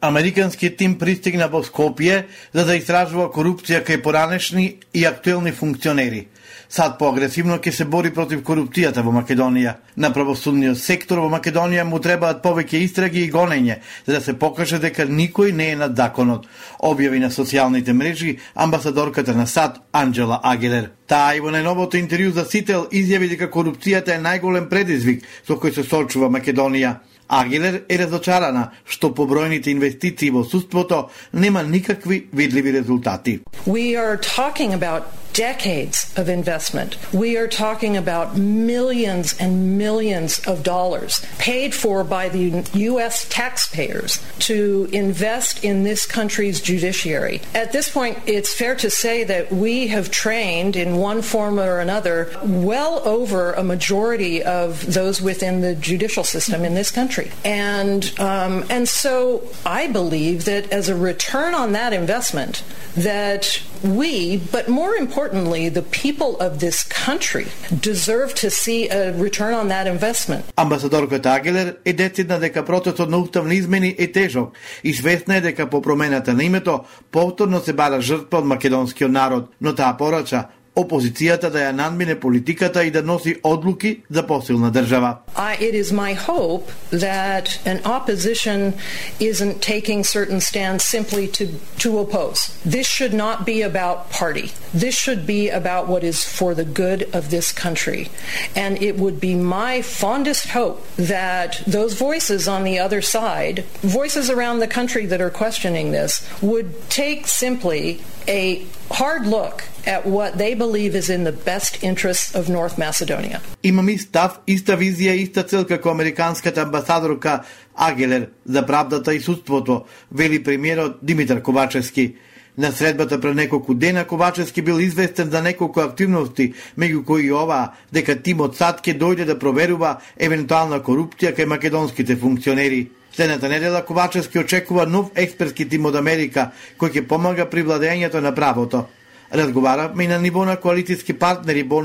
Американскиот тим пристигна во Скопје за да истражува корупција кај поранешни и актуелни функционери. Сад поагресивно ќе се бори против корупцијата во Македонија. На правосудниот сектор во Македонија му требаат повеќе истраги и гонење, за да се покаже дека никој не е над законот, објави на социјалните мрежи амбасадорката на САД Анджела Агелер. Таа и во најновото интервју за Сител изјави дека корупцијата е најголем предизвик со кој се соочува Македонија. Агилер е разочарана што по бројните инвестиции во судството нема никакви видливи резултати. We are talking about decades of investment. We are talking about millions and millions of dollars paid for by the U.S. taxpayers to invest in this country's judiciary. At this point, it's fair to say that we have trained in one form or another well over a majority of those within the judicial system in this country. And, um, and so I believe that as a return on that investment, that we, but more importantly, the people of this country deserve to see a return on that investment. Амбасадорката Агелер е децидна дека процесот на уставни измени е тежок Известна е дека по промената на името повторно се бара жртва од македонскиот народ, но таа порача опозицијата да ја надмине политиката и да носи одлуки за посилна држава. I, it is my hope that an opposition isn't taking certain stands simply to, to oppose. This should not be about party. This should be about what is for the good of this country. And it would be my fondest hope that those voices on the other side, voices around the country that are questioning this, would take simply a hard look at what they believe is in the best interests of North Macedonia. Imam is the иста цел како американската амбасадорка Агелер за правдата и судството, вели премиерот Димитар Ковачевски. На средбата пред неколку дена Ковачевски бил известен за неколку активности, меѓу кои и ова дека тимот САД ќе дојде да проверува евентуална корупција кај македонските функционери. Следната недела Ковачевски очекува нов експертски тим од Америка кој ќе помага при владењето на правото. Разговаравме и на ниво на коалициски партнери во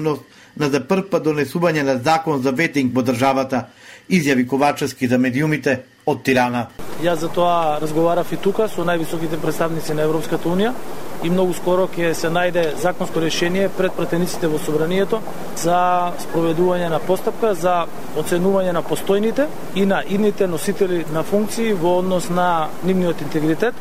на за прв пат донесување на закон за ветинг во државата, изјави Ковачевски за медиумите од Тирана. Јас за тоа разговарав и тука со највисоките представници на Европската Унија и многу скоро ќе се најде законско решение пред пратениците во собранието за спроведување на постапка за оценување на постојните и на идните носители на функции во однос на нивниот интегритет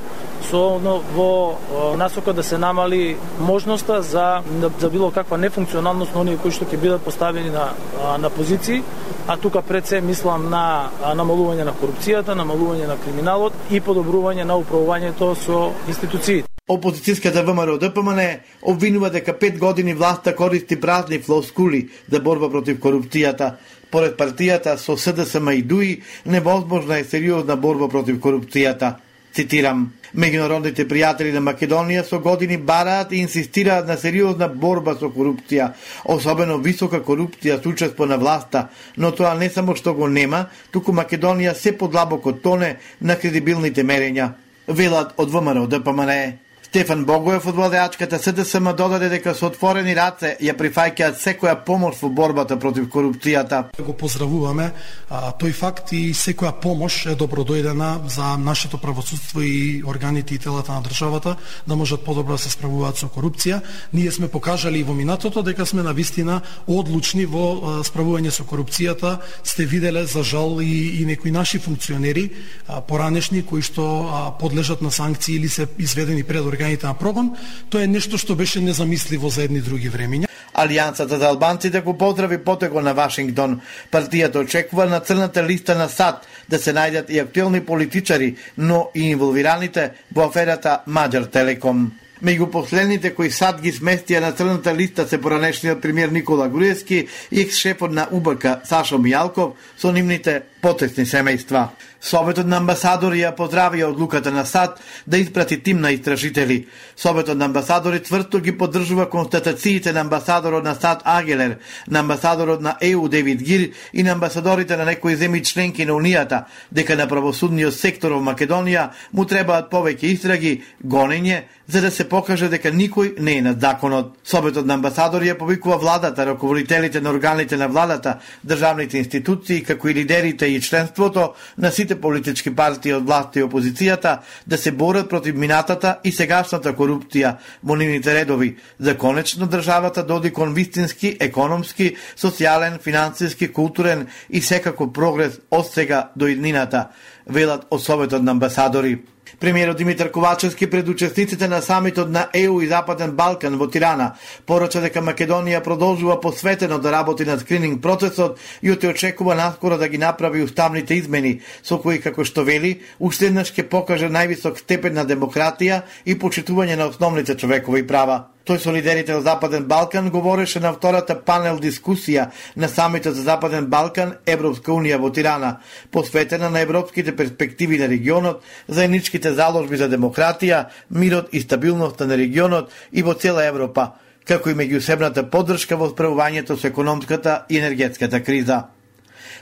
со во насока да се намали можноста за за било каква нефункционалност на оние кои што ќе бидат поставени на на позиции, а тука пред се мислам на намалување на корупцијата, намалување на криминалот и подобрување на управувањето со институциите. Опозицијската ВМРО ДПМН обвинува дека пет години власта користи празни флоскули за борба против корупцијата. Поред партијата со СДСМ и ДУИ, невозможна е сериозна борба против корупцијата. Цитирам, Меѓународните пријатели на Македонија со години бараат и инсистираат на сериозна борба со корупција, особено висока корупција со учество на власта, но тоа не само што го нема, туку Македонија се подлабоко тоне на кредибилните мерења. Велат од ВМРО ДПМН. Стефан Богоев од владеачката СДСМ додаде дека со отворени раце ја прифаќаат секоја помош во борбата против корупцијата. Го поздравуваме а, тој факт и секоја помош е добродојдена за нашето правосудство и органите и телата на државата да можат подобро да се справуваат со корупција. Ние сме покажали и во минатото дека сме на вистина одлучни во справување со корупцијата. Сте виделе за жал и, и некои наши функционери а, поранешни кои што а, подлежат на санкции или се изведени пред органите на прогон, тоа е нешто што беше незамисливо за едни други времиња. Алијансата за албанците го поздрави потего на Вашингтон. Партијата очекува на црната листа на САД да се најдат и актуелни политичари, но и инволвираните во аферата Маджар Телеком. Меѓу последните кои САД ги сместија на црната листа се поранешниот премиер Никола Груевски и екс-шефот на УБК Сашо Мијалков со нивните потесни семејства. Советот на амбасадори ја поздравија одлуката на САД да испрати тим на истражители. Советот на амбасадори тврсто ги поддржува констатациите на амбасадорот на САД Агелер, на амбасадорот на ЕУ Девид Гир и на амбасадорите на некои земји членки на Унијата, дека на правосудниот сектор во Македонија му требаат повеќе истраги, гонење, за да се покаже дека никој не е над законот. Советот на амбасадори ја повикува владата, раководителите на органите на владата, државните институции, како и лидерите и членството на сите политички партии од власта и опозицијата да се борат против минатата и сегашната корупција во нивните редови, за конечно државата доди кон вистински, економски, социјален, финансиски, културен и секако прогрес од сега до иднината, велат од Советот на амбасадори. Премиерот Димитар Ковачевски пред учесниците на самитот на ЕУ и Западен Балкан во Тирана порача дека Македонија продолжува посветено да работи на скрининг процесот и оте очекува наскоро да ги направи уставните измени, со кои, како што вели, уште еднаш ќе покаже највисок степен на демократија и почитување на основните човекови права. Тој со лидерите од Западен Балкан говореше на втората панел дискусија на самитот за Западен Балкан Европска унија во Тирана, посветена на европските перспективи на регионот, заедничките заложби за демократија, мирот и стабилноста на регионот и во цела Европа, како и меѓусебната поддршка во справувањето со економската и енергетската криза.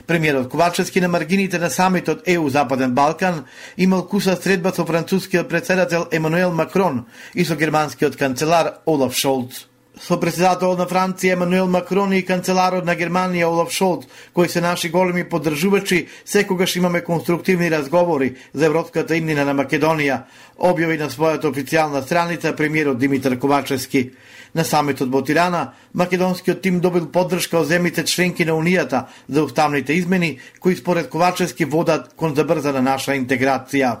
Премиерот Ковачевски на маргините на самитот ЕУ Западен Балкан имал куса средба со францускиот председател Емануел Макрон и со германскиот канцелар Олаф Шолц со председател на Франција Емануел Макрон и канцеларот на Германија Олаф Шолц, кои се наши големи поддржувачи, секогаш имаме конструктивни разговори за европската имнина на Македонија, објави на својата официјална страница премиерот Димитар Ковачевски. На самитот во Тирана, македонскиот тим добил поддршка од земите членки на Унијата за уставните измени, кои според Ковачевски водат кон забрзана наша интеграција.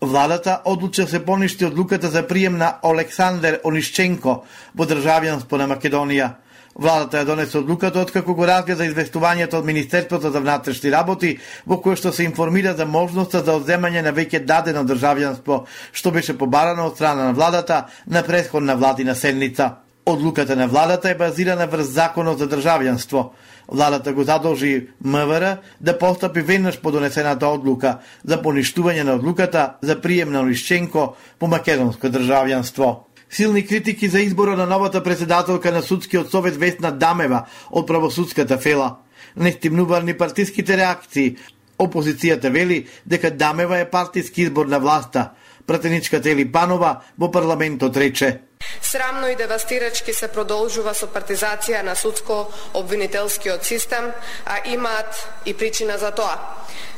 Владата одлуча се поништи одлуката за прием на Олександр Онишченко во државјанство на Македонија. Владата ја донесе одлуката откако го разгледа известувањето од Министерството за внатрешни работи во кое што се информира за можноста за одземање на веќе дадено државјанство, што беше побарано од страна на владата на предходна владина седница. Одлуката на владата е базирана врз законот за државјанство. Владата го задолжи МВР да постапи веднаш по донесената одлука за поништување на одлуката за прием на Лишченко по македонско државјанство. Силни критики за избора на новата председателка на судскиот совет Весна Дамева од правосудската фела. Не стимнуваа ни партиските реакции. Опозицијата вели дека Дамева е партиски избор на власта. Пратеничката Ели Панова во парламентот рече Срамно и девастирачки се продолжува со партизација на судско-обвинителскиот систем, а имаат и причина за тоа.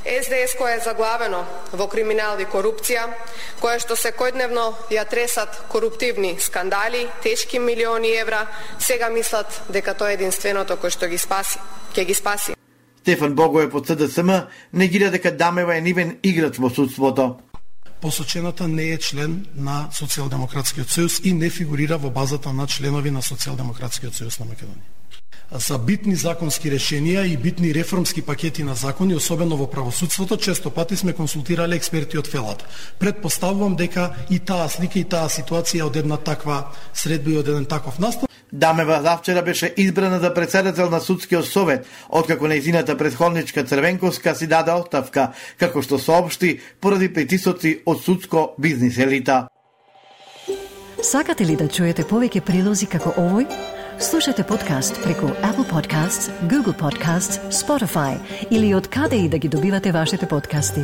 СДС која е заглавено во криминал и корупција, кое што секојдневно ја тресат коруптивни скандали, тешки милиони евра, сега мислат дека тоа е единственото кој што ги спаси, ќе ги спаси. Стефан Богоев од СДСМ негира дека Дамева е нивен играч во судството посочената не е член на Социјалдемократскиот сојуз и не фигурира во базата на членови на Социјалдемократскиот сојуз на Македонија. За битни законски решенија и битни реформски пакети на закони, особено во правосудството, често пати сме консултирале експерти од фелата. Предпоставувам дека и таа слика и таа ситуација од една таква средба и од еден таков настан Дамева завчера беше избрана за председател на судскиот совет, откако нејзината предходничка Црвенковска си даде оставка, како што соопшти поради притисоци од судско бизнис елита. Сакате ли да чуете повеќе прилози како овој? Слушате подкаст преку Apple Podcasts, Google Podcasts, Spotify или од каде и да ги добивате вашите подкасти.